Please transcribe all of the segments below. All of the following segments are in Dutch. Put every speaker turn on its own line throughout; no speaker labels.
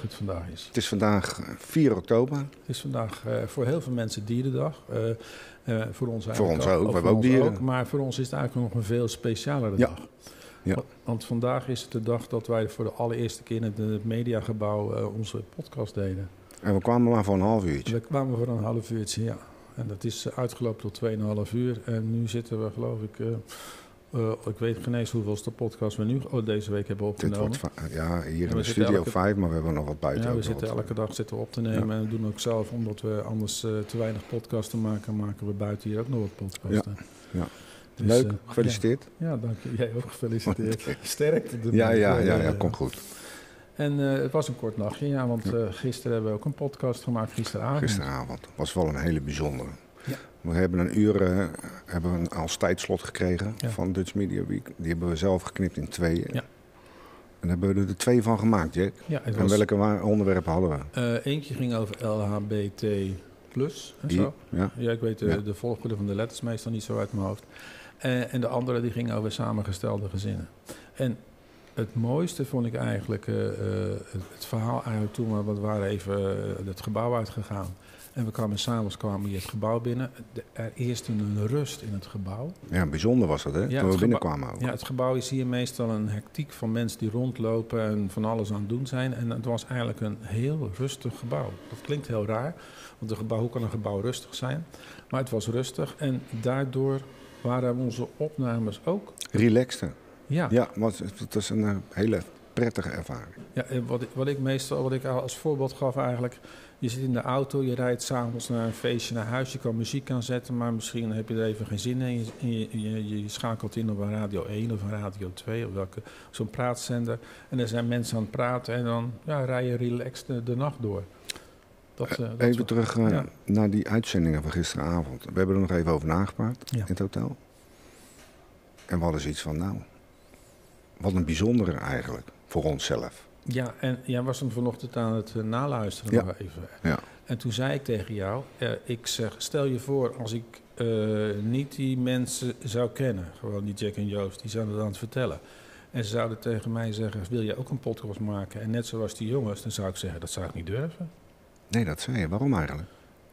dag het vandaag is.
Het is vandaag eh, 4 oktober.
Het is vandaag eh, voor heel veel mensen dierendag. Eh, eh, voor ons
Voor ons ook, we hebben ook dieren.
maar voor ons is het eigenlijk nog een veel specialere
Ja.
dag.
Ja.
Want, want vandaag is het de dag dat wij voor de allereerste keer in het, mediagebouw eh, onze podcast deden.
En we kwamen maar voor een half uurtje.
We kwamen voor een half uurtje, ja. En dat is eh, uitgelopen tot 2,5 uur. En nu zitten we, geloof ik, eh, eh, ik weet geen eens hoeveelste podcast we nu oh, deze week hebben
Dit
opgenomen.
wordt ja, hier in de studio
elke-
5, maar we hebben nog wat buiten.
Ja, we zitten elke dag zitten we op te nemen en we doen ook zelf, omdat we anders eh, te weinig podcasten maken, maken we buiten hier ook nog wat podcasten.
ja.
Dus,
Leuk,
eh,
gefeliciteerd.
Ja, ja, dank je. Jij ook gefeliciteerd. Sterkte.
Ja, ja, ja, ja,
eh,
komt goed.
En eh, het was een kort nachtje, ja, want eh, gisteren hebben we ook een podcast gemaakt, gisteravond.
Gisteravond was wel een hele bijzondere.
Ja.
We hebben een uur eh, hebben we een, als tijdslot gekregen
Ja.
van Dutch Media Week. Die hebben we zelf geknipt in tweeën.
Ja.
En daar hebben we er twee van gemaakt, Jack.
Ja,
En
was,
welke onderwerpen hadden we?
eh, eentje ging over LHBT plus en zo.
Ja.
Ja, ik weet de,
Ja.
de volgorde van de letters meestal niet zo uit mijn hoofd. Eh, en de andere die ging over samengestelde gezinnen. En het mooiste vond ik eigenlijk eh, eh, het, het verhaal eigenlijk toen we, want we waren even het gebouw uitgegaan. En we kwamen s'avonds kwamen hier het gebouw binnen. De- er eerst een rust in het gebouw.
ja, bijzonder was dat, hè?
Ja,
Toen we binnenkwamen ook.
Ja, het gebouw is hier meestal een hectiek van mensen die rondlopen en van alles aan het doen zijn. En het was eigenlijk een heel rustig gebouw. Dat klinkt heel raar, want een gebouw, hoe kan een gebouw rustig zijn? Maar het was rustig en daardoor waren onze opnames ook.
Relaxter.
Ja,
Ja, want het was een eh, hele prettige ervaring.
ja en wat, ik- wat ik meestal, wat ik als voorbeeld gaf eigenlijk. Je zit in de auto, je rijdt s'avonds naar een feestje naar huis. Je kan muziek aanzetten, maar misschien heb je er even geen zin in. Je, je, schakelt in op een radio 1 of een radio 2 of welke, zo'n praatzender. En er zijn mensen aan het praten en dan ja, rij je relaxed de, de nacht door. Dat, eh, dat
even
soort-
terug eh,
ja.
naar die uitzendingen van gisteravond. We hebben er nog even over nagepraat
Ja.
in het hotel. En we hadden zoiets van, nou, wat een bijzondere eigenlijk voor onszelf.
Ja, en jij was hem vanochtend aan het eh, naluisteren
Ja.
nog even.
Ja.
En toen zei ik tegen jou, eh, ik zeg, stel je voor als ik eh, niet die mensen zou kennen, gewoon die Jack en Joost, die zouden het aan het vertellen. En ze zouden tegen mij zeggen, wil jij ook een podcast maken? En net zoals die jongens, dan zou ik zeggen, dat zou ik niet durven.
Nee, dat zei je. Waarom eigenlijk?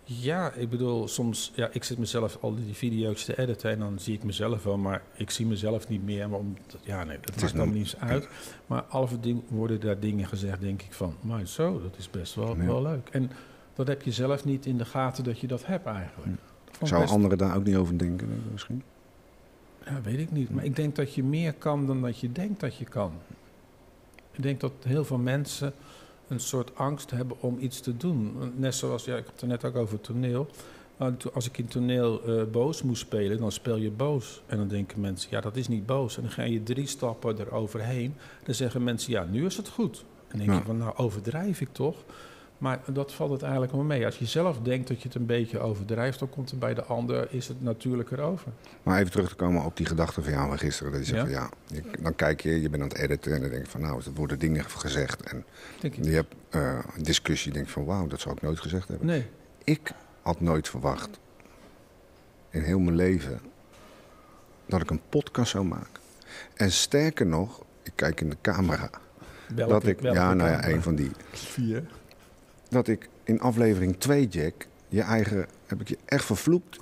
Ja, ik bedoel, soms, ja, ik zit mezelf al die video's te editen en dan zie ik mezelf wel, maar ik zie mezelf niet meer. Maar om, ja, nee, dat maakt allemaal niet eens uit. Maar toe worden daar dingen gezegd, denk ik van, maar zo, dat is best wel,
Ja.
wel leuk. En dat heb je zelf niet in de gaten dat je dat hebt eigenlijk. Dat
Zou
best-
anderen daar ook niet over denken denk ik, misschien?
Ja, weet ik niet. Maar ik denk dat je meer kan dan dat je denkt dat je kan. Ik denk dat heel veel mensen een soort angst hebben om iets te doen. Net zoals, ja, ik had het er net ook over toneel. To- Als ik in toneel eh, boos moest spelen, dan speel je boos. En dan denken mensen, ja, dat is niet boos. En dan ga je drie stappen eroverheen. Dan zeggen mensen, ja, nu is het goed. En dan denk je van, nou, overdrijf ik toch? Maar dat valt het eigenlijk wel mee. Als je zelf denkt dat je het een beetje overdrijft, dan komt er bij de ander, is het natuurlijker over.
Maar even terug te komen op die gedachte van jou van gisteren. Dat je zegt,
Ja.
van, ja, dan kijk je, je bent aan het editen en dan denk je van, nou, er worden dingen gezegd. En
Denk
je hebt eh, een discussie, denk je van, wauw, dat zou ik nooit gezegd hebben.
Nee.
Ik had nooit verwacht in heel mijn leven dat ik een podcast zou maken. En sterker nog, ik kijk in de camera,
Welke,
dat ik, ja, nou ja, een van die,
Vier.
Dat ik in aflevering 2, Jack, je eigen, heb ik je echt vervloekt.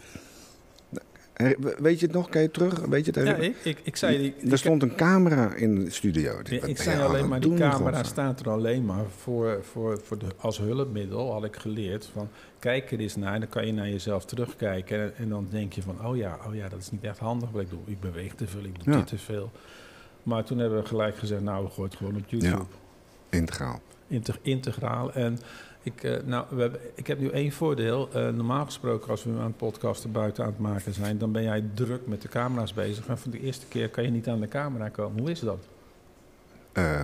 Weet je het nog? Kan je terug? Weet je het
Ja, ik, ik, ik zei... Die, die-
er stond een camera in de studio.
ik, zei alleen maar, die camera staat er alleen maar voor, voor, voor de, als hulpmiddel, had ik geleerd. Van, kijk er eens naar, dan kan je naar jezelf terugkijken. En, en dan denk je van, oh ja, oh ja, dat is niet echt handig. wat ik doe, ik beweeg te veel, ik doe
Ja.
dit te veel. Maar toen hebben we gelijk gezegd, nou, we gooien het gewoon op YouTube.
Ja. Integraal.
Integ- integraal. En ik, eh, nou, we hebben, ik heb nu één voordeel. Eh, normaal gesproken, als we aan het podcasten buiten aan het maken zijn, dan ben jij druk met de camera's bezig. En voor de eerste keer kan je niet aan de camera komen. Hoe is dat?
Eh,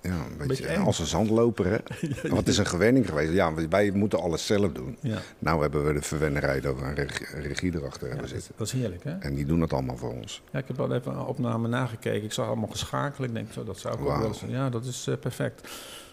ja, een beetje, als een zandloper, hè? Want het is een gewenning geweest. Ja, wij moeten alles zelf doen.
Ja,
Nou hebben we de verwennerij dat we een regie, regie erachter hebben zitten.
dat is heerlijk, hè?
En die doen het allemaal voor ons.
Ja, ik heb al even een opname nagekeken. Ik zag allemaal geschakeld. Ik denk, zo, dat zou ik ook wel eens... Ja, dat is eh, perfect.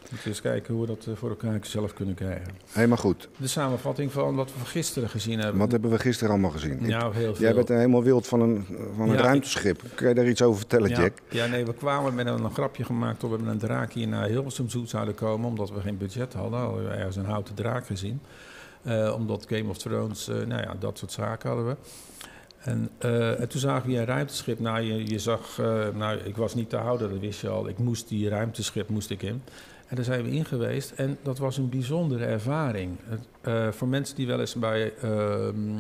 Moeten eens kijken hoe we dat eh, voor elkaar zelf kunnen krijgen.
Helemaal goed.
De samenvatting van wat we gisteren gezien hebben.
Wat hebben we gisteren allemaal gezien?
Nou, heel veel.
Jij bent helemaal wild van een, van een
Ja,
ruimteschip. Kun je daar iets over vertellen,
ja,
Jack?
Ja, nee, we kwamen met een, een grapje gemaakt dat we met een draak hier naar Hilversum Zoo zouden komen. Omdat we geen budget hadden. Hadden we ergens een houten draak gezien. Eh, omdat Game of Thrones, eh, nou ja, dat soort zaken hadden we. En, en toen zagen we een ruimteschip. Nou, je, je zag, nou, ik was niet te houden, dat wist je al. Ik moest die ruimteschip moest ik in. En daar zijn we in geweest. En dat was een bijzondere ervaring. Eh, voor mensen die wel eens bij ehm,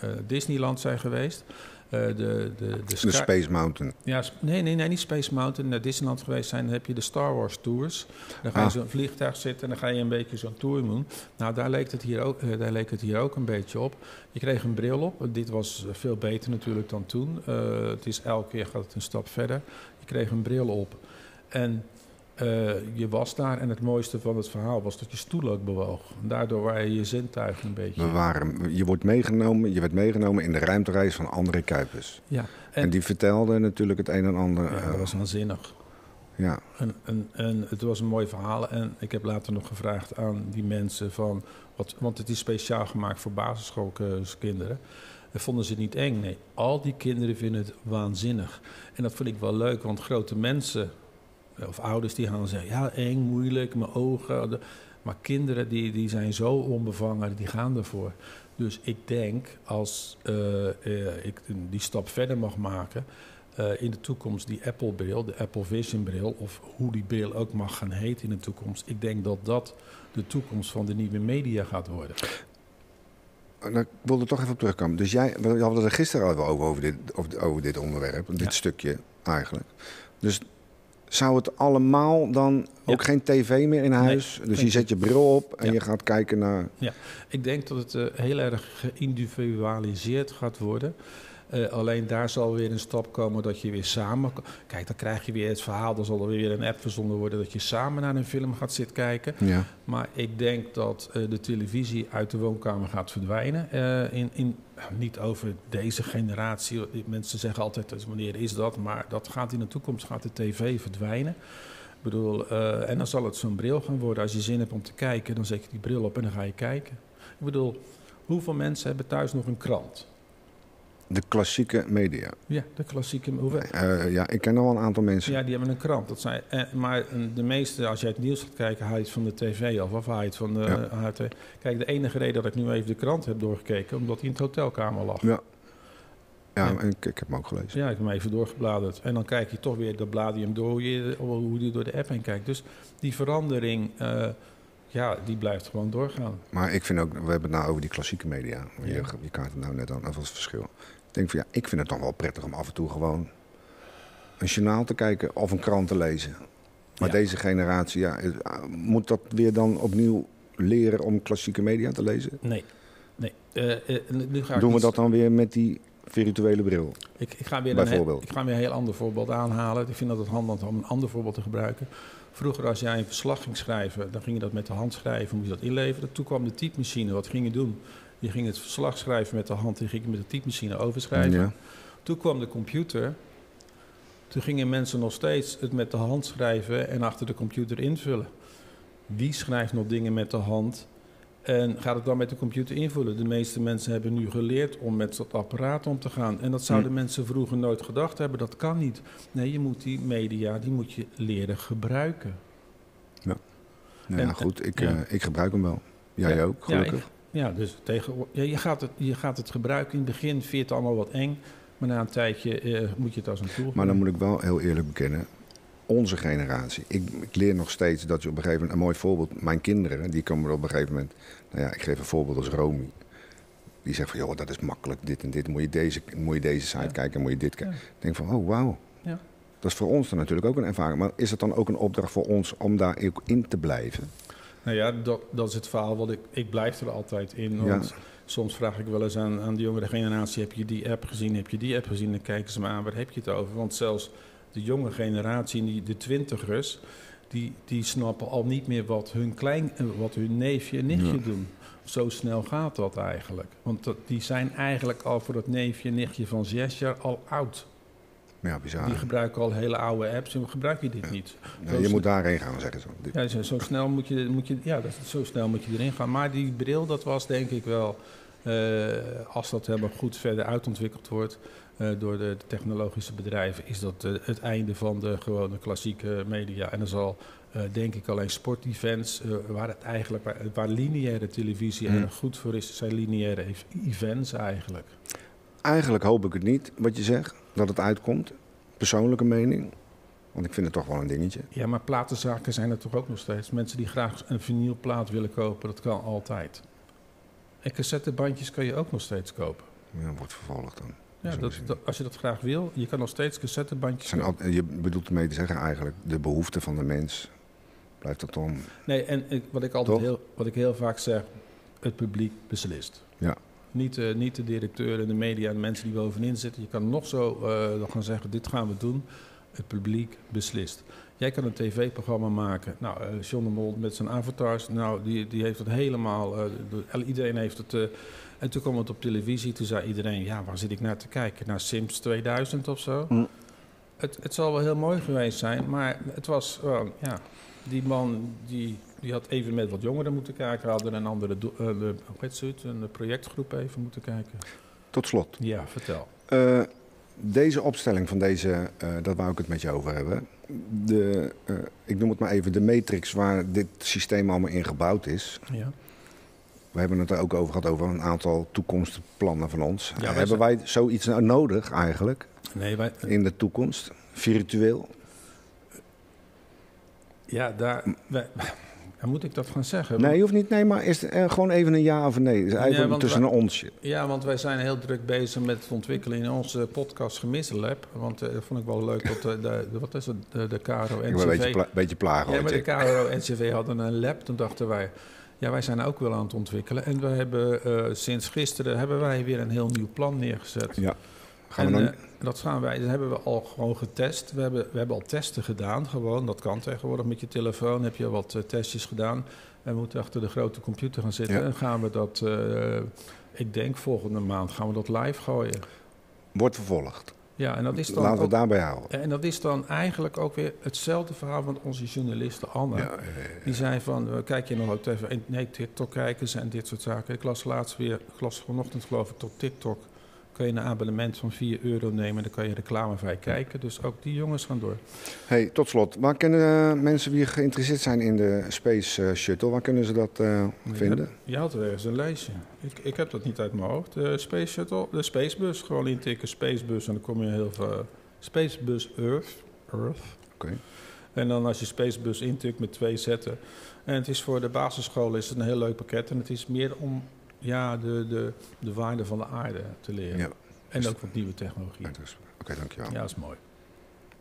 eh, Disneyland zijn geweest. eh, de, de, de,
Space Mountain.
ja, nee, nee, nee, niet Space Mountain. Naar Disneyland geweest zijn, dan heb je de Star Wars tours. Dan ga je
Ah.
zo'n vliegtuig zitten en dan ga je een beetje zo'n tour doen. Nou, daar leek, het hier ook, daar leek het hier ook een beetje op. Je kreeg een bril op. Dit was veel beter natuurlijk dan toen. Het is elke keer gaat het een stap verder. Je kreeg een bril op. En eh, je was daar en het mooiste van het verhaal was dat je stoel ook bewoog. Daardoor waren je zintuigen een beetje...
We waren, je wordt meegenomen, je werd meegenomen in de ruimtereis van André Kuipers.
Ja,
En,
en,
die vertelde natuurlijk het een en ander.
ja,
eh,
dat was waanzinnig.
ja.
En, en, en het was een mooi verhaal. En ik heb later nog gevraagd aan die mensen van... Wat, want het is speciaal gemaakt voor basisschoolkinderen. En vonden ze het niet eng? Nee, al die kinderen vinden het waanzinnig. En dat vond ik wel leuk, want grote mensen... of ouders die gaan zeggen... ja, eng, moeilijk, mijn ogen... maar kinderen die, die zijn zo onbevangen, die gaan ervoor. Dus ik denk, als eh, eh, ik die stap verder mag maken... eh, in de toekomst die Apple-bril, de Apple Vision-bril... of hoe die bril ook mag gaan heten in de toekomst... ik denk dat dat de toekomst van de nieuwe media gaat worden.
Nou, ik wilde toch even op terugkomen. Dus jij, we hadden het er gisteren al over, over, dit, over, over dit onderwerp, dit
Ja.
stukje eigenlijk. Dus zou het allemaal dan ook
Ja.
geen tv meer in huis? dus je zet je bril op en
Ja.
je gaat kijken naar.
Ik denk dat het eh, heel erg geïndividualiseerd gaat worden. Eh, alleen daar zal weer een stap komen dat je weer samen... Kijk, dan krijg je weer het verhaal, dan zal er weer een app verzonden worden... dat je samen naar een film gaat zitten kijken.
Ja.
Maar ik denk dat eh, de televisie uit de woonkamer gaat verdwijnen. Eh, in, in, niet over deze generatie. Mensen zeggen altijd, dus wanneer is dat? Maar dat gaat in de toekomst, gaat de tv verdwijnen. Ik bedoel, en dan zal het zo'n bril gaan worden. Als je zin hebt om te kijken, dan zet je die bril op en dan ga je kijken. Ik bedoel, hoeveel mensen hebben thuis nog een krant?
De klassieke media.
Ja, de klassieke... Hoeveel,
Eh, ja, ik ken nog wel een aantal mensen.
Ja, die hebben een krant. Dat zijn, eh, maar de meeste, als jij het nieuws gaat kijken, haal je het van de tv af. Of haal je het van de...
Ja.
kijk, de enige reden dat ik nu even de krant heb doorgekeken, omdat hij in het hotelkamer lag.
Ja. Ja, en ik, ik heb hem ook gelezen.
Ja, ik heb hem even doorgebladerd. En dan kijk je toch weer, je hem door, hoe je, hoe je door de app heen kijkt. Dus die verandering, ja, die blijft gewoon doorgaan.
Maar ik vind ook, we hebben het nou over die klassieke media. Je,
Ja.
je kaart het nou net aan, over het verschil. Ik denk van ja, ik vind het dan wel prettig om af en toe gewoon een journaal te kijken of een krant te lezen. Maar
Ja.
deze generatie, ja, eh, moet dat weer dan opnieuw leren om klassieke media te lezen?
Nee, nee. Eh, nu ga ik
Doen we
iets-
dat dan weer met die virtuele bril?
Ik, ik, ga weer een
Bijvoorbeeld.
ik ga weer een heel ander voorbeeld aanhalen. Ik vind dat het handig om een ander voorbeeld te gebruiken. Vroeger als jij een verslag ging schrijven, dan ging je dat met de hand schrijven, moest je dat inleveren. Toen kwam de typemachine. Wat ging je doen? Je ging het verslag schrijven met de hand en ging je met de typemachine overschrijven.
Ja.
Toen kwam de computer. Toen gingen mensen nog steeds het met de hand schrijven en achter de computer invullen. Wie schrijft nog dingen met de hand en gaat het dan met de computer invullen? De meeste mensen hebben nu geleerd om met dat apparaat om te gaan. En dat zouden
Hm.
mensen vroeger nooit gedacht hebben. Dat kan niet. Nee, je moet die media, die moet je leren gebruiken.
Nou ja,
En-
goed, ik,
ja.
eh, ik gebruik hem wel. Jij
Ja,
ook, gelukkig.
Ik- ja dus tegen, ja, je, gaat het, je gaat het gebruiken. In het begin vind je het allemaal wat eng. Maar na een tijdje eh, moet je het als een tool
Maar dan moet ik wel heel eerlijk bekennen. Onze generatie. Ik, ik leer nog steeds dat je op een gegeven moment... Een mooi voorbeeld. Mijn kinderen, die komen er op een gegeven moment... Nou ja, ik geef een voorbeeld als Romy. Die zegt van, joh, dat is makkelijk. Dit en dit. Moet je deze, moet je deze site
Ja.
kijken, moet je dit kijken.
Ja.
Ik denk van, oh, wauw.
Ja.
Dat is voor ons dan natuurlijk ook een ervaring. Maar is het dan ook een opdracht voor ons om daar ook in te blijven?
Nou ja, dat, dat is het verhaal wat ik... Ik blijf er altijd in. Want soms vraag ik wel eens aan, aan de jongere generatie... heb je die app gezien, heb je die app gezien? Dan kijken ze me aan, waar heb je het over? Want zelfs de jonge generatie, die, de twintigers... Die, die snappen al niet meer wat hun, klein, eh, wat hun neefje en nichtje
Ja.
doen. Zo snel gaat dat eigenlijk. Want dat, die zijn eigenlijk al voor dat neefje en nichtje van zes jaar al oud.
Ja, bizar.
Die gebruiken al hele oude apps en gebruik je dit
Ja.
niet.
Je moet daarheen gaan, zeggen ze.
Ja, zo, zo snel moet je, moet je, ja dat, zo snel moet je erin gaan. Maar die bril, dat was denk ik wel, eh, als dat helemaal goed verder uitontwikkeld wordt eh, door de, de technologische bedrijven, is dat eh, het einde van de gewone klassieke media. En dan zal, denk ik, alleen sportevents, waar het eigenlijk, waar, waar lineaire televisie erg goed voor is, zijn lineaire ev- events eigenlijk.
Eigenlijk hoop ik het niet, wat je zegt, dat het uitkomt. Persoonlijke mening. Want ik vind het toch wel een dingetje.
Ja, maar platenzaken zijn er toch ook nog steeds. Mensen die graag een vinylplaat willen kopen, dat kan altijd. En cassettebandjes kan je ook nog steeds kopen.
Ja, wordt vervolgd dan.
Ja, dat, als je dat graag wil, je kan nog steeds cassettebandjes
zijn
kopen.
al, je bedoelt ermee te zeggen eigenlijk, de behoefte van de mens blijft dat dan...
Nee, en ik, wat, ik altijd
Toch?
heel, wat ik heel vaak zeg, het publiek beslist.
Ja.
Niet, eh, niet de directeur en de media en de mensen die bovenin zitten. Je kan nog zo nog gaan zeggen, dit gaan we doen. Het publiek beslist. Jij kan een tv-programma maken. Nou, eh John de Mol met zijn avatars, nou, die, die heeft het helemaal... de- iedereen heeft het... en toen kwam het op televisie, toen zei iedereen... ja, waar zit ik naar te kijken? Naar Sims 2000 of zo?
Mm.
Het, het zal wel heel mooi geweest zijn, maar het was. Ja, die man die, die had even met wat jongeren moeten kijken. Hadden een andere eh, hoe heet een projectgroep even moeten kijken.
Tot slot,
Ja, vertel.
eh, deze opstelling van deze, eh, dat wou ik het met je over hebben. De, ik noem het maar even de matrix waar dit systeem allemaal in gebouwd is.
Ja.
We hebben het er ook over gehad over een aantal toekomstplannen van ons.
wij
hebben wij zoiets nou nodig eigenlijk
Nee, wij,
in de toekomst? Virtueel?
ja, daar, wij, dan moet ik dat gaan zeggen.
Nee, je hoeft niet. Nee, maar is het, eh, gewoon even een ja of een nee. Dus eigenlijk tussen
wij-
een onsje.
Ja, want wij zijn heel druk bezig met het ontwikkelen in onze podcast Gemissenlab. Want eh, dat vond ik wel leuk dat de, de, de- wat is het, de, de KRO
Ik wil een beetje, pla beetje plagen.
Ja, maar de
Jack.
KRO NCV hadden een lab. Toen dachten wij, ja, wij zijn ook wel aan het ontwikkelen. En we hebben eh, sinds gisteren hebben wij weer een heel nieuw plan neergezet.
Ja. Gaan
en,
we dan...
eh, dat gaan wij, dat hebben we al gewoon getest. We hebben, we hebben al testen gedaan, gewoon. Dat kan tegenwoordig met je telefoon. Heb je wat eh, testjes gedaan. En we moeten achter de grote computer gaan zitten.
Ja.
En gaan we dat, eh, ik denk volgende maand, gaan we dat live gooien.
Wordt vervolgd.
Ja, en dat is dan
Laten we het daarbij houden.
en dat is dan eigenlijk ook weer hetzelfde verhaal van onze journaliste Anne.
Ja,
Die zei van, kijk je nog ook even, nee, TikTok kijken en dit soort zaken. Ik las laatst weer, ik las vanochtend geloof ik, tot TikTok kan je een abonnement van 4 euro nemen en dan kan je reclamevrij kijken. Dus ook die jongens gaan door.
Hey, tot slot. Waar kunnen eh, mensen die geïnteresseerd zijn in de Space eh, Shuttle, waar kunnen ze dat eh, vinden?
Je had er ergens een lijstje. Ik, ik heb dat niet uit mijn hoofd. De Space Shuttle, de Spacebus, gewoon intikken Spacebus en dan kom je heel veel... Spacebus Earth. Earth.
Oké.
En dan als je Spacebus intikt met twee zetten. En het is voor de basisschool is het een heel leuk pakket. En het is meer om ja, de, de, de waarde van de aarde te leren.
Ja.
En ook wat nieuwe technologie.
Oké, dankjewel.
Ja, dat is mooi.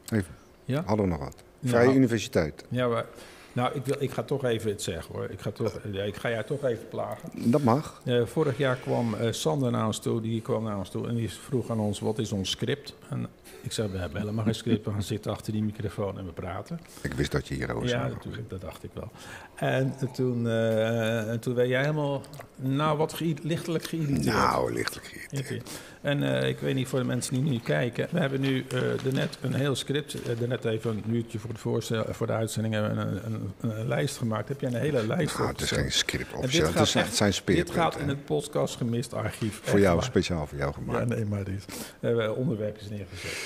Even.
Ja?
Hadden we nog wat? Vrije Universiteit.
Ja, maar, nou, ik, wil, ik ga toch even het zeggen hoor. Ik ga, toch, ja, ik ga jou toch even plagen.
Dat mag.
Eh, vorig jaar kwam eh, Sander naar ons toe, die kwam naar ons toe en die vroeg aan ons, wat is ons script? En ik we hebben helemaal geen script, we gaan zitten achter die microfoon en we praten.
Ik wist dat je hierover
ja,
zou
natuurlijk, dat dacht ik wel. En toen, en toen werd jij helemaal, nou, wat lichtelijk geïrriteerd.
Nou, lichtelijk geïrriteerd.
En eh, ik weet niet voor de mensen die nu kijken. We hebben nu er net een heel script. er net even een uurtje voor de, voorstel, voor de uitzending hebben we een, een, een, een lijst gemaakt. Heb jij een hele lijst
Nou, het is geen script officieel.
dit
Het, is, het zijn
Dit
speerpunten.
gaat in het podcast gemist archief.
Voor
Echt
jou, speciaal voor jou
Ja,
gemaakt.
nee, maar dit. We hebben onderwerpjes neergezet.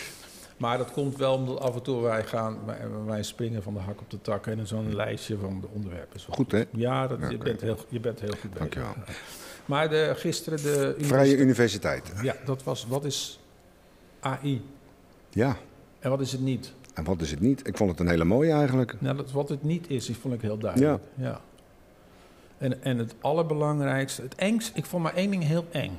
Maar dat komt wel omdat af en toe wij gaan, wij, springen van de hak op de tak en zo'n lijstje van de onderwerpen.
Goed, hè?
Ja, dat,
Ja,
je, bent heel, je bent heel goed bezig.
Dankjewel.
Ja. Maar de, gisteren de
Vrije Universiteit.
Ja, dat was, wat is AI?
Ja.
En wat is het niet?
En wat is het niet? Ik vond het een hele mooie eigenlijk.
Nou, dat, wat het niet is, die vond ik heel duidelijk. Ja. En, en het allerbelangrijkste, het engst, ik vond maar één ding heel eng.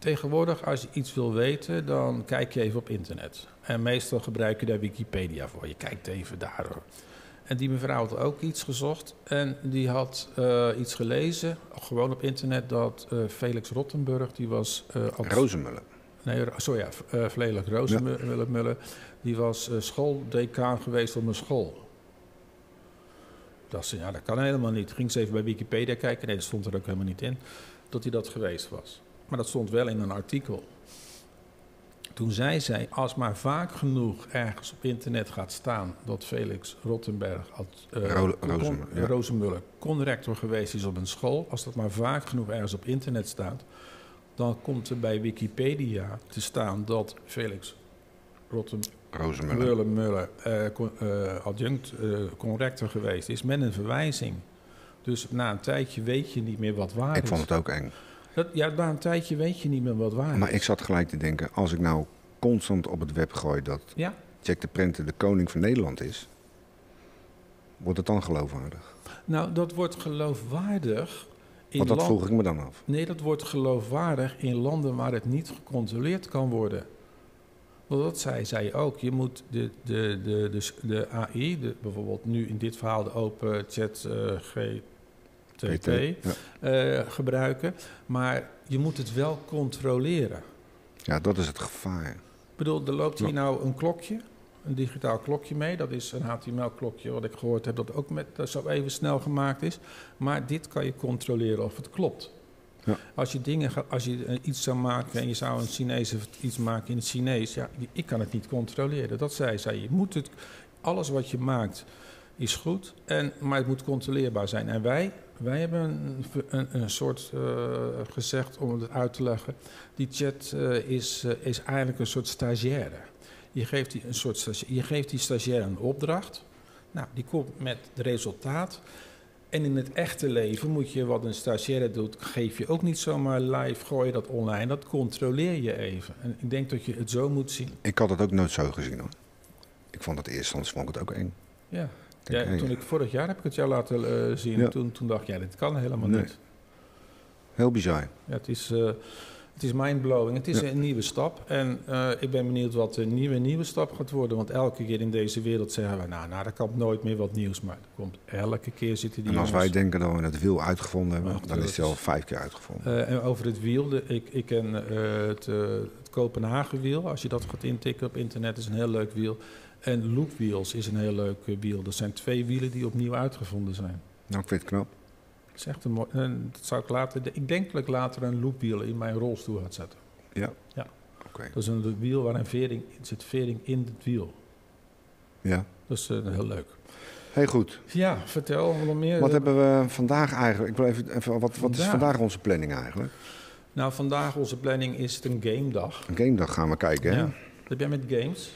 Tegenwoordig, als je iets wil weten, dan kijk je even op internet. En meestal gebruik je daar Wikipedia voor. Je kijkt even daar. En die mevrouw had ook iets gezocht. En die had eh, iets gelezen, gewoon op internet, dat eh, Felix Rottenburg, die was... eh, als-
Rozenmullen.
Nee, sorry, ja, uh, Vlelig Rozenmuller, die was uh, schooldecaan geweest op een school. dacht ze, ja, dat kan helemaal niet. Ging ze even bij Wikipedia kijken, nee, dat stond er ook helemaal niet in, dat hij dat geweest was. Maar dat stond wel in een artikel. Toen zei zij, als maar vaak genoeg ergens op internet gaat staan dat Felix Rottenberg, als, eh,
Ro- Rozenmuller, ja.
Rozenmuller, conrector geweest is op een school, als dat maar vaak genoeg ergens op internet staat, dan komt er bij Wikipedia te staan dat Felix Rottenberg
Rozenmuller.
Muller, Muller con- eh, adjunct corrector geweest is met een verwijzing. Dus na een tijdje weet je niet meer wat waar
Ik
is.
vond het ook eng.
Dat, ja, na een tijdje weet je niet meer wat waar
Maar
is.
ik zat gelijk te denken, als ik nou constant op het web gooi dat
Ja,
Jack de Prenter de koning van Nederland is, wordt het dan geloofwaardig?
nou dat wordt geloofwaardig in
Want dat vroeg ik me dan af.
Nee, dat wordt geloofwaardig in landen waar het niet gecontroleerd kan worden. Want dat zei zij ook. Je moet de, de, de, de, de AI, de, bijvoorbeeld nu in dit verhaal de open chat eh,
Ja.
eh, gebruiken. Maar je moet het wel controleren.
ja, dat is het gevaar.
Ik bedoel, er loopt hier nou een klokje, een digitaal klokje mee. Dat is een HTML-klokje wat ik gehoord heb dat ook met, dat zo even snel gemaakt is. Maar dit kan je controleren of het klopt.
Ja.
Als je, dingen gaat, als je eh, iets zou maken en je zou een Chinees of iets maken in het Chinees, ja, ik kan het niet controleren. Dat zei zij. Je moet het, alles wat je maakt is goed, en, maar het moet controleerbaar zijn. En wij, wij hebben een, een, een soort eh, gezegd, om het uit te leggen, die chat eh, is, eh, is eigenlijk een soort stagiaire. Je geeft die, een soort stagia- je geeft die stagiaire een opdracht. Nou, die komt met het resultaat. En in het echte leven moet je wat een stagiaire doet, geef je ook niet zomaar live, gooi je dat online. Dat controleer je even. En ik denk dat je het zo moet zien.
Ik had het ook nooit zo gezien hoor. Ik vond het eerst instantie vond ik het ook eng.
Ja. Ja, toen ik vorig jaar heb ik het jou laten eh, zien.
Ja.
Toen, toen dacht ik, ja, dit kan helemaal
Nee.
niet.
Heel bizar.
Ja, het is, eh het is mindblowing. Het is
Ja.
een nieuwe stap. En eh, ik ben benieuwd wat de nieuwe, nieuwe stap gaat worden. Want elke keer in deze wereld zeggen we... nou, nou, er komt nooit meer wat nieuws. Maar er komt elke keer zitten die
En als
jongens-
wij denken dat we het wiel uitgevonden hebben,
Ach,
dan is het al vijf keer uitgevonden.
En over het wiel, de, ik, ik ken het, het Kopenhagen-wiel. Als je dat gaat intikken op internet, is een heel leuk wiel. En Loop Wheels is een heel leuk eh, wiel. Dat zijn twee wielen die opnieuw uitgevonden zijn.
Nou, ik vind het knap.
Dat is echt een mooi... en dat zou ik, later, ik denk dat ik later een loopwiel in mijn rolstoel ga zetten.
Ja.
Ja.
Oké.
Dat is een wiel waar een vering, er zit vering in het wiel.
Ja.
Dat is eh, heel leuk.
Heel goed.
Ja, vertel wat meer.
Wat hebben we vandaag eigenlijk? Ik wil even, even wat, wat is
Vandaag?
vandaag onze planning eigenlijk?
Nou, vandaag onze planning is het een game dag.
Een game dag gaan we kijken, hè?
Ja. Heb jij met games?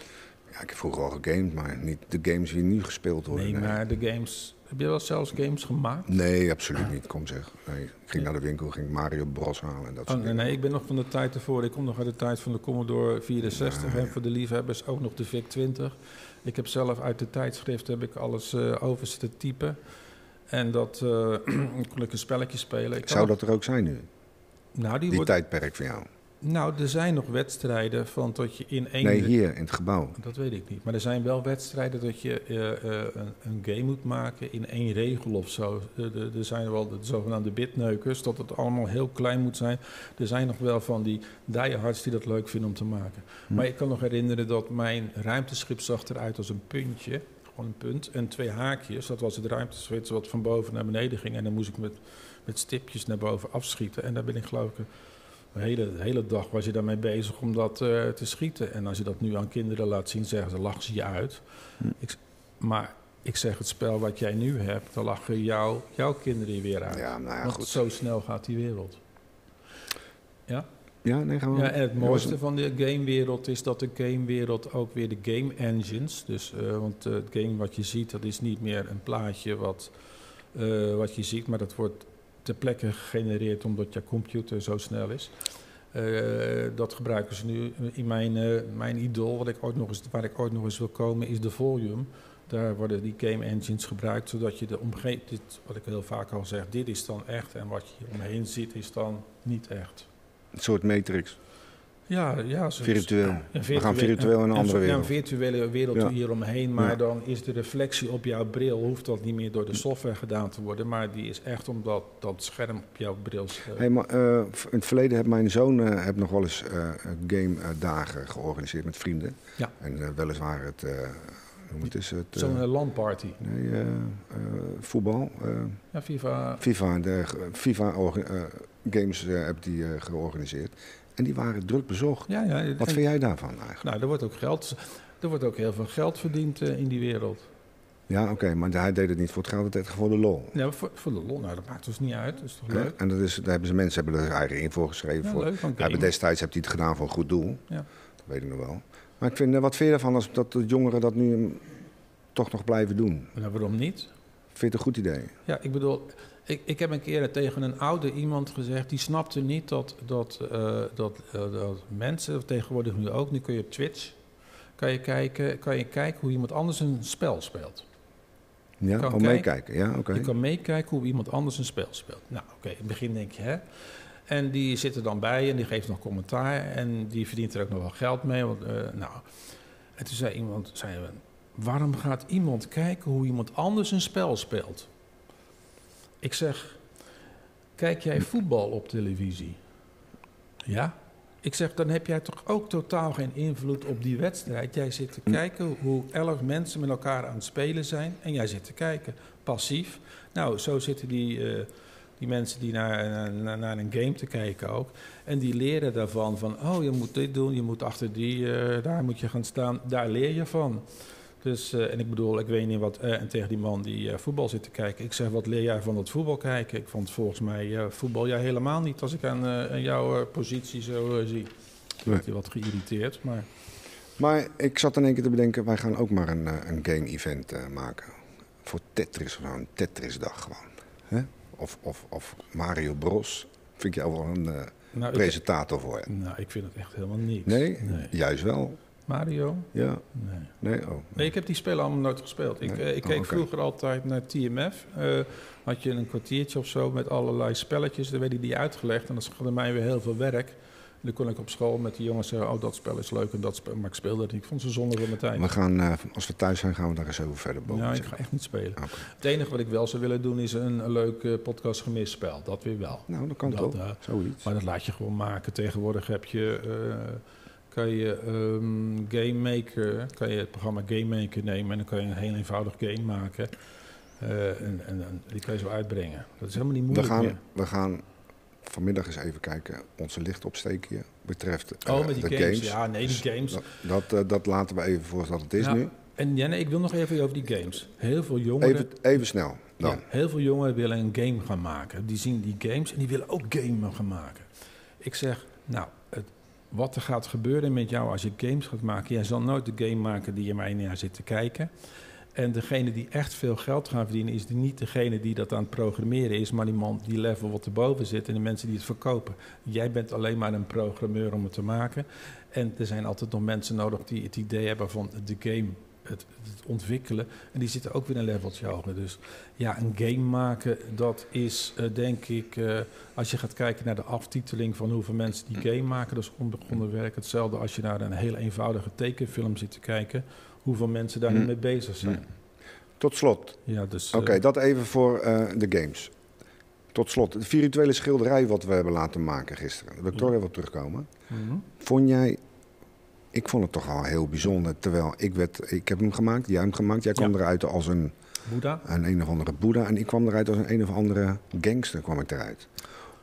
Ja, ik heb vroeger al gegamed, maar niet de games die nu gespeeld worden.
Nee, maar de games... Heb je wel zelfs games gemaakt?
Nee, absoluut niet. Kom zeg. Nee, ik ging naar de winkel, ging Mario Bros halen en dat
Oh,
soort
nee,
dingen.
nee, ik ben nog van de tijd ervoor. Ik kom nog uit de tijd van de Commodore 64.
Ja,
En voor de liefhebbers ook nog de VIC-20. Ik heb zelf uit de tijdschrift heb ik alles eh over zitten typen. En dat eh, kon ik een spelletje spelen. Ik
Zou dat er ook zijn nu?
nou, die
Die
wordt,
tijdperk van jou?
Nou, er zijn nog wedstrijden van dat je in één...
Nee, hier in het gebouw.
Dat weet ik niet. Maar er zijn wel wedstrijden dat je eh, eh, een, een game moet maken in één regel of zo. Eh, Er zijn wel de zogenaamde bitneukers, dat het allemaal heel klein moet zijn. Er zijn nog wel van die diehards die dat leuk vinden om te maken.
Hm.
Maar ik kan nog herinneren dat mijn ruimteschip zag eruit als een puntje. Gewoon een punt en twee haakjes. Dat was het ruimteschip wat van boven naar beneden ging. En dan moest ik met, met stipjes naar boven afschieten. En daar ben ik geloof ik... De hele, de hele dag was je daarmee bezig om dat eh, te schieten. En als je dat nu aan kinderen laat zien, zeggen ze, lachen ze je uit.
Hm.
Ik, maar ik zeg, het spel wat jij nu hebt, dan lachen jou, jouw kinderen je weer uit.
Ja, nou ja,
Want
goed.
zo snel gaat die wereld. Ja?
Ja, nee, gaan we.
Ja, en het mooiste van de gamewereld is dat de gamewereld ook weer de game engines. Dus, eh, want eh, het game wat je ziet, dat is niet meer een plaatje wat, wat je ziet, maar dat wordt ter plekke gegenereerd omdat je computer zo snel is. Eh, dat gebruiken ze nu in mijn, eh, mijn idool, wat ik ooit nog eens, waar ik ooit nog eens wil komen, is de Volume. Daar worden die game engines gebruikt, zodat je de omgeving, wat ik heel vaak al zeg, dit is dan echt en wat je omheen ziet is dan niet echt.
Een soort matrix.
Ja, ja zo-
Virtueel. We gaan virtueel in een andere wereld.
een virtuele wereld
Ja.
hieromheen, maar
Ja.
dan is de reflectie op jouw bril, hoeft dat niet meer door de software gedaan te worden, maar die is echt omdat dat scherm op jouw bril... eh,
Hey, maar, in het verleden heeft mijn zoon eh, heb nog wel eens eh game dagen georganiseerd met vrienden.
Ja.
En weliswaar het, hoe moet het, is het
Zo'n LAN-party.
nee, voetbal.
Ja, FIFA...
FIFA, de, FIFA games heb die georganiseerd. En die waren druk bezocht.
Ja, ja.
Wat
en-
vind jij daarvan eigenlijk?
Nou, er wordt ook geld, er wordt ook heel veel geld verdiend eh, in die wereld.
Ja, oké, maar hij deed het niet voor het geld, hij deed het voor de lol.
Ja, voor, voor de lol, nou, dat maakt dus niet uit. Dat is toch leuk?
En dat is, daar hebben ze mensen hebben er eigen in voor geschreven.
Ja,
voor,
leuk
hebben destijds heeft hij het gedaan voor een goed doel.
Ja.
Dat weet ik nog wel. Maar ik vind, eh, wat vind je ervan als dat de jongeren dat nu toch nog blijven doen?
Nou, waarom niet?
Vind je het een goed idee?
Ja, ik bedoel, ik, ik heb een keer tegen een oude iemand gezegd, die snapte niet dat, dat, eh, dat, eh, dat mensen, tegenwoordig nu ook, nu kun je op Twitch, kan je kijken, kan je kijken hoe iemand anders een spel speelt.
Ja,
Kan kijken.
meekijken. Ja, oké.
Je kan meekijken hoe iemand anders een spel speelt. Nou, oké, in het begin denk je, hè. En die zit er dan bij en die geeft nog commentaar en die verdient er ook nog wel geld mee. Want, eh, nou, en toen zei iemand, zei, waarom gaat iemand kijken hoe iemand anders een spel speelt? Ik zeg, kijk jij voetbal op televisie? Ja. Ik zeg, dan heb jij toch ook totaal geen invloed op die wedstrijd. Jij zit te kijken hoe elf mensen met elkaar aan het spelen zijn en jij zit te kijken, passief. Nou, zo zitten die, eh, die mensen die naar, naar, naar een game te kijken ook. En die leren daarvan van, oh, je moet dit doen, je moet achter die, eh, daar moet je gaan staan. Daar leer je van. Dus, eh, en ik bedoel, ik weet niet wat, en tegen die man die eh, voetbal zit te kijken. Ik zeg, wat leer jij van dat voetbal kijken? Ik vond volgens mij eh, voetbal jij helemaal niet als ik aan, aan jouw positie zo zie.
Nee.
Werd hij wat geïrriteerd, maar...
Maar ik zat in één keer te bedenken, wij gaan ook maar een, een game-event maken. Voor Tetris, gewoon een Tetris-dag gewoon. Of, of, of Mario Bros. Vind ik jou wel een
Nou, ik,
presentator voor je?
nou, ik vind het echt helemaal niks.
Nee?
nee.
Juist wel.
Mario?
Ja.
Nee.
Nee? Oh.
Nee, ik heb die spelen allemaal nooit gespeeld. Ik,
Nee?
eh, ik
Oh,
keek vroeger altijd naar TMF. Eh, had je een kwartiertje of zo met allerlei spelletjes. Dan werden die uitgelegd en dat schade mij weer heel veel werk. En dan kon ik op school met die jongens zeggen... oh, dat spel is leuk en dat spel... Maar ik speelde het niet. Ik vond ze zonde van mijn tijd.
We gaan, eh, als we thuis zijn, gaan we daar eens over verder boven.
Ja, ik ga echt niet spelen. Het enige wat ik wel zou willen doen is een, een leuk eh, podcast gemist spel. Dat weer wel.
Nou, dat kan
Dat,
toch? Zoiets.
Maar dat laat je gewoon maken. Tegenwoordig heb je, kan je ehm, Game Maker, kan je het programma Game Maker nemen en dan kan je een heel eenvoudig game maken. Eh, en, en, en die kan je zo uitbrengen. Dat is helemaal niet
We
moeilijk meer.
gaan, we gaan vanmiddag eens even kijken. Onze lichtopsteekje betreft eh,
Oh, met die
de
games.
games.
Ja, nee, die
Dus
games.
Dat, dat, eh, dat laten we even voor wat het is nu.
En Jenne, ik wil nog even over die games. Heel veel jongeren,
Even, even snel dan.
ja, heel veel jongeren willen een game gaan maken. Die zien die games en die willen ook game gaan maken. Ik zeg, nou, wat er gaat gebeuren met jou als je games gaat maken... jij zal nooit de game maken die je een jaar zit te kijken. En degene die echt veel geld gaan verdienen... is niet degene die dat aan het programmeren is... maar die man die level wat erboven zit en de mensen die het verkopen. Jij bent alleen maar een programmeur om het te maken. En er zijn altijd nog mensen nodig die het idee hebben van de game... Het, het ontwikkelen. En die zitten ook weer een leveltje hoger. Dus ja, een game maken, dat is eh, denk ik... eh, als je gaat kijken naar de aftiteling van hoeveel mensen die game maken... dat is onbegonnen werk. Hetzelfde als je naar een heel eenvoudige tekenfilm zit te kijken... hoeveel mensen daar nu mee bezig zijn.
Hm. Tot slot.
Ja, dus... eh,
Oké, dat even voor eh, de games. Tot slot. De virtuele schilderij wat we hebben laten maken gisteren. Daar wil ik toch even op terugkomen.
mhm.
Vond jij... Ik vond het toch wel heel bijzonder. Terwijl ik, werd, ik heb hem gemaakt, jij hem gemaakt. Jij kwam
Ja.
eruit als een,
Boeddha?
een een of andere boeddha. En ik kwam eruit als een een of andere gangster kwam ik eruit.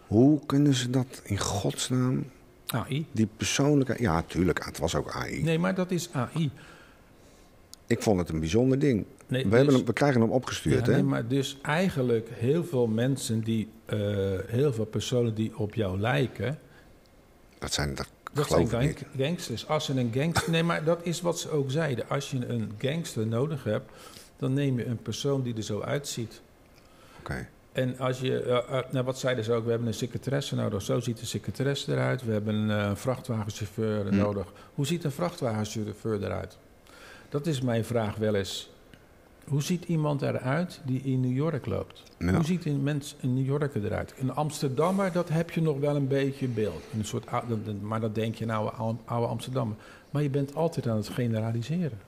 Hoe kunnen ze dat in godsnaam...
AI?
Die persoonlijke... Ja, tuurlijk. Het was ook AI.
Nee, maar dat is AI.
Ik vond het een bijzonder ding.
Nee,
We,
dus-
hebben hem, we krijgen hem opgestuurd,
Ja,
hè?
nee, maar dus eigenlijk heel veel mensen die... eh, heel veel personen die op jou lijken...
Dat zijn... Dat,
Dat
geloof
zijn gang- gangsters. Als ze een gangster... Nee, maar dat is wat ze ook zeiden. Als je een gangster nodig hebt... dan neem je een persoon die er zo uitziet.
Oké.
En als je, eh, eh, nou wat zeiden ze ook, we hebben een secretaresse nodig. Zo ziet de secretaresse eruit. We hebben een eh, vrachtwagenchauffeur
Hm.
nodig. Hoe ziet een vrachtwagenchauffeur eruit? Dat is mijn vraag wel eens. Hoe ziet iemand eruit die in New York loopt?
Ja.
Hoe ziet een mens in New Yorker eruit? Een Amsterdammer, dat heb je nog wel een beetje beeld. Een soort, maar dat denk je nou, oude, oude Amsterdammer. Maar je bent altijd aan het generaliseren.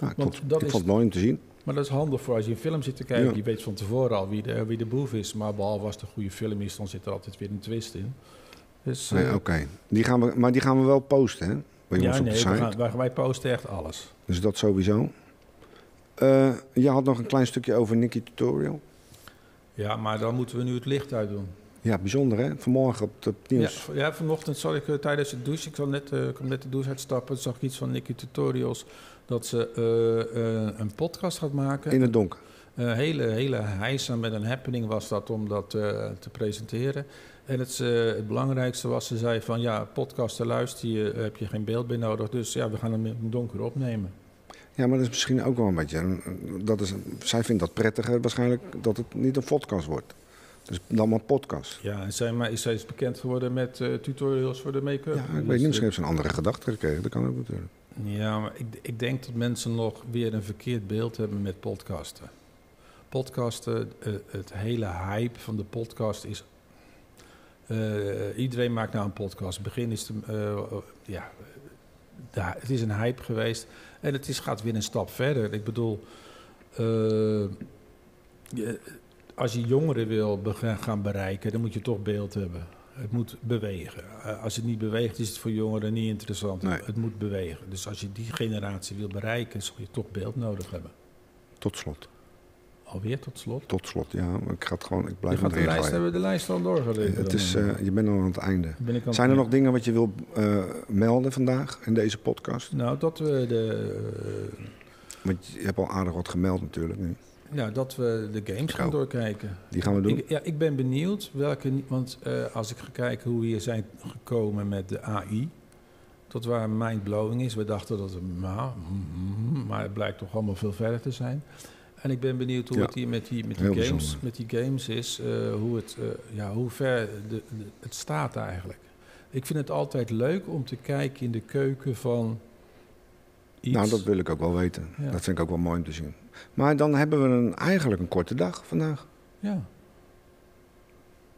Nou, ik vond,
dat
ik
is-
vond het mooi om te zien.
Maar dat is handig voor als je een film zit te kijken.
Ja.
Je weet van tevoren al wie de, wie de boef is. Maar behalve als het een goede film is, dan zit er altijd weer een twist in. Dus,
Nee,
eh,
Oké. Die gaan we, maar die gaan we wel posten, hè? Bij ons
ja,
op de
nee,
site.
we gaan, wij, wij posten echt alles.
Dus dat sowieso. Eh, je had nog een klein stukje over Nicky Tutorial.
Ja, maar dan moeten we nu het licht uitdoen.
Ja, bijzonder hè? Vanmorgen op het nieuws.
ja, vanochtend zag ik eh, tijdens het douche, ik, net, eh, ik kwam net de douche uitstappen, zag ik iets van Nicky Tutorials, dat ze eh, eh, een podcast gaat maken.
In het donker.
Hele, hele heisa met een happening was dat om dat eh, te presenteren. En het, eh, het belangrijkste was, ze zei van ja, podcasten luister je, heb je geen beeld meer nodig. Dus ja, we gaan hem in het donker opnemen.
Ja, maar dat is misschien ook wel een beetje... Dat is, zij vindt dat prettiger waarschijnlijk dat het niet een podcast wordt. Dus dan maar podcast.
Ja, en zij, maar, zij is bekend geworden met eh, tutorials voor de make-up.
Ja, ik
Dus,
weet niet,
eh,
misschien heeft ze een andere gedachte gekregen. Dat kan ook natuurlijk.
Ja, maar ik, ik denk dat mensen nog weer een verkeerd beeld hebben met podcasten. Podcasten, eh, het hele hype van de podcast is. eh, iedereen maakt nou een podcast. Begin is de, eh, ja, ja, het is een hype geweest en het is, gaat weer een stap verder. Ik bedoel, eh, je- als je jongeren wil gaan bereiken, dan moet je toch beeld hebben. Het moet bewegen. Eh, als het niet beweegt, is het voor jongeren niet interessant.
Nee.
Het moet bewegen. Dus als je die generatie wil bereiken, zul je toch beeld nodig hebben.
Tot slot.
Alweer tot slot.
Tot slot, ja. maar Ik ga het gewoon... Ik
Je
blijf
gaat
met
de lijst, hebben we de lijst al doorgelezen.
Het is,
dan,
eh, je bent al aan het einde.
ben ik aan
Zijn er nog dingen wat je wil eh, melden vandaag in deze podcast?
Nou, dat we de, eh,
Want je hebt al aardig wat gemeld natuurlijk nu.
nou, dat we de games gaan doorkijken.
Die gaan we doen.
Ik, ja, ik ben benieuwd welke. Want eh, als ik ga kijken hoe we hier zijn gekomen met de AI. Tot waar mindblowing is. We dachten dat het. Nou, mm, maar het blijkt toch allemaal veel verder te zijn. En ik ben benieuwd hoe
Ja.
het hier met die, met die,
Heel
games,
bijzonder.
met die games is. eh, hoe, het, eh, ja, hoe ver de, de- het staat eigenlijk. Ik vind het altijd leuk om te kijken in de keuken van. Iets.
Nou, dat wil ik ook wel weten.
Ja.
Dat vind ik ook wel mooi om te zien. Maar dan hebben we een, eigenlijk een korte dag vandaag,
Ja.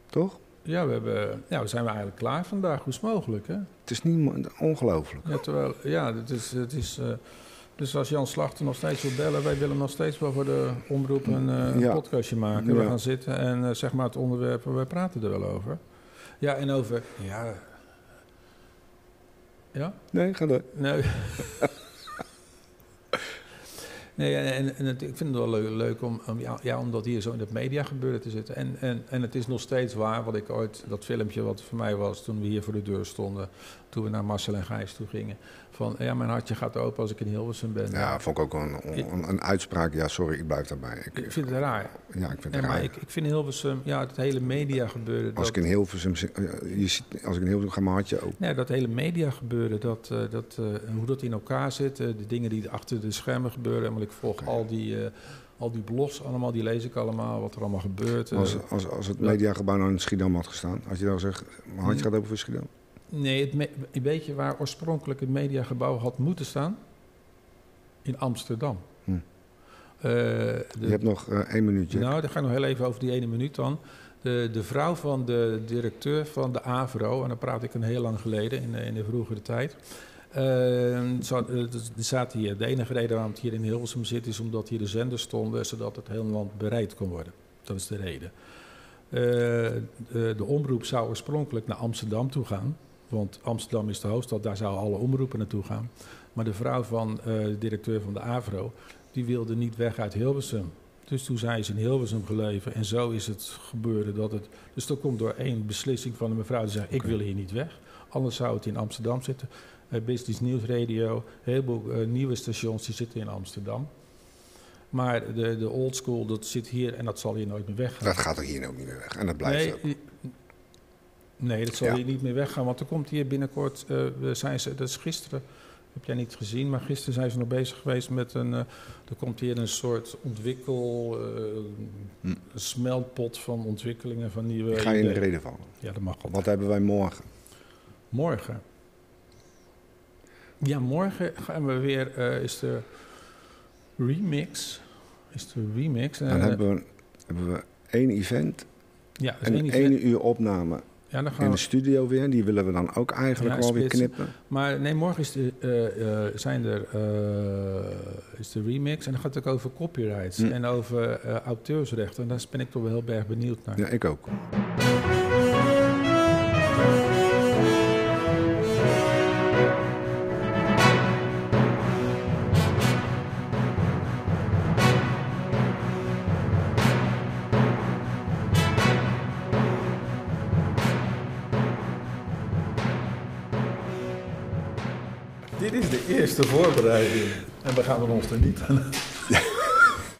toch?
Ja, we, hebben, ja, we zijn we eigenlijk klaar vandaag. Hoe is het mogelijk, hè?
Het is niet ongelooflijk.
Ja, terwijl, ja, het is, het is, eh, dus als Jan Slachter nog steeds wil bellen, wij willen nog steeds wel voor de omroep een eh,
Ja.
podcastje maken. We gaan zitten en eh, zeg maar het onderwerp, wij praten er wel over. Ja, en over, ja, ja,
Nee, ga door.
nee. Nee, en, en, het, ik vind het wel leuk, leuk om, om, ja, ja, om dat hier zo in het media gebeuren te zitten. En, en, en het is nog steeds waar, wat ik ooit, dat filmpje wat voor mij was toen we hier voor de deur stonden, toen we naar Marcel en Gijs toe gingen. Van, ja, mijn hartje gaat open als ik in Hilversum ben.
Ja, vond ik ook een, een, een uitspraak. Ja, sorry, ik blijf daarbij. Ik,
Ik vind het raar.
ja, ik vind het
maar
raar.
ik, ik vind Hilversum, ja, het hele media gebeuren.
Als
Dat,
ik in Hilversum, eh, je ziet, als ik in Hilversum ga, mijn hartje open.
ja, dat hele media gebeuren, dat, eh, dat, eh, hoe dat in elkaar zit, de dingen die achter de schermen gebeuren. Ik volg al die, eh, al die blogs allemaal, die lees ik allemaal, wat er allemaal gebeurt. eh.
Als, als, als het mediagebouw nou in Schiedam had gestaan, had je dan gezegd, mijn hartje
Hmm.
gaat open voor Schiedam?
Nee, het weet je waar oorspronkelijk het mediagebouw had moeten staan? In Amsterdam.
Hm.
Eh, de-
Je hebt nog één minuutje.
Nou, dan ga ik nog heel even over die ene minuut dan. De, de vrouw van de directeur van de AVRO, en dan praat ik een heel lang geleden, in de, in de vroegere tijd. Eh, zat, eh, dus er zaten hier, de enige reden waarom het hier in Hilversum zit, is omdat hier de zenders stonden, zodat het hele land bereid kon worden. Dat is de reden. Eh, de, de omroep zou oorspronkelijk naar Amsterdam toe gaan. Want Amsterdam is de hoofdstad, daar zouden alle omroepen naartoe gaan. Maar de vrouw van eh, de directeur van de AVRO, die wilde niet weg uit Hilversum. Dus toen zijn ze in Hilversum gebleven en zo is het gebeuren dat het... Dus dat komt door één beslissing van een mevrouw die zegt, ik wil hier niet weg. Anders zou het in Amsterdam zitten. Eh, Business News Radio, een heleboel eh, nieuwe stations die zitten in Amsterdam. Maar de, de old school, dat zit hier en dat zal hier nooit meer weggaan.
Dat gaat er hier ook niet meer weg. En dat blijft
nee,
ook.
nee, dat zal
Ja.
hier niet meer weggaan. Want er komt hier binnenkort, we zijn ze, dat is gisteren, heb jij niet gezien, maar gisteren zijn ze nog bezig geweest met een, er komt hier een soort ontwikkel,
Hm.
smeltpot van ontwikkelingen van nieuwe
Ik ga je in de reden vallen.
Ja, dat mag wel.
Wat hebben wij morgen?
Morgen. Ja, morgen gaan we weer, eh, is de remix, is de remix.
Dan
eh,
hebben we, hebben we één event
ja, is
en
één
één
event.
uur opname
Ja, dan gaan
in de studio weer. Die willen we dan ook eigenlijk
Ja,
wel weer knippen.
Maar nee, morgen is de, eh, zijn er, eh, is de remix en dan gaat het ook over copyrights
Hm.
en over auteursrechten. En daar ben ik toch wel heel erg benieuwd naar.
Ja, ik ook.
Voorbereiding. En we gaan er ons er niet aan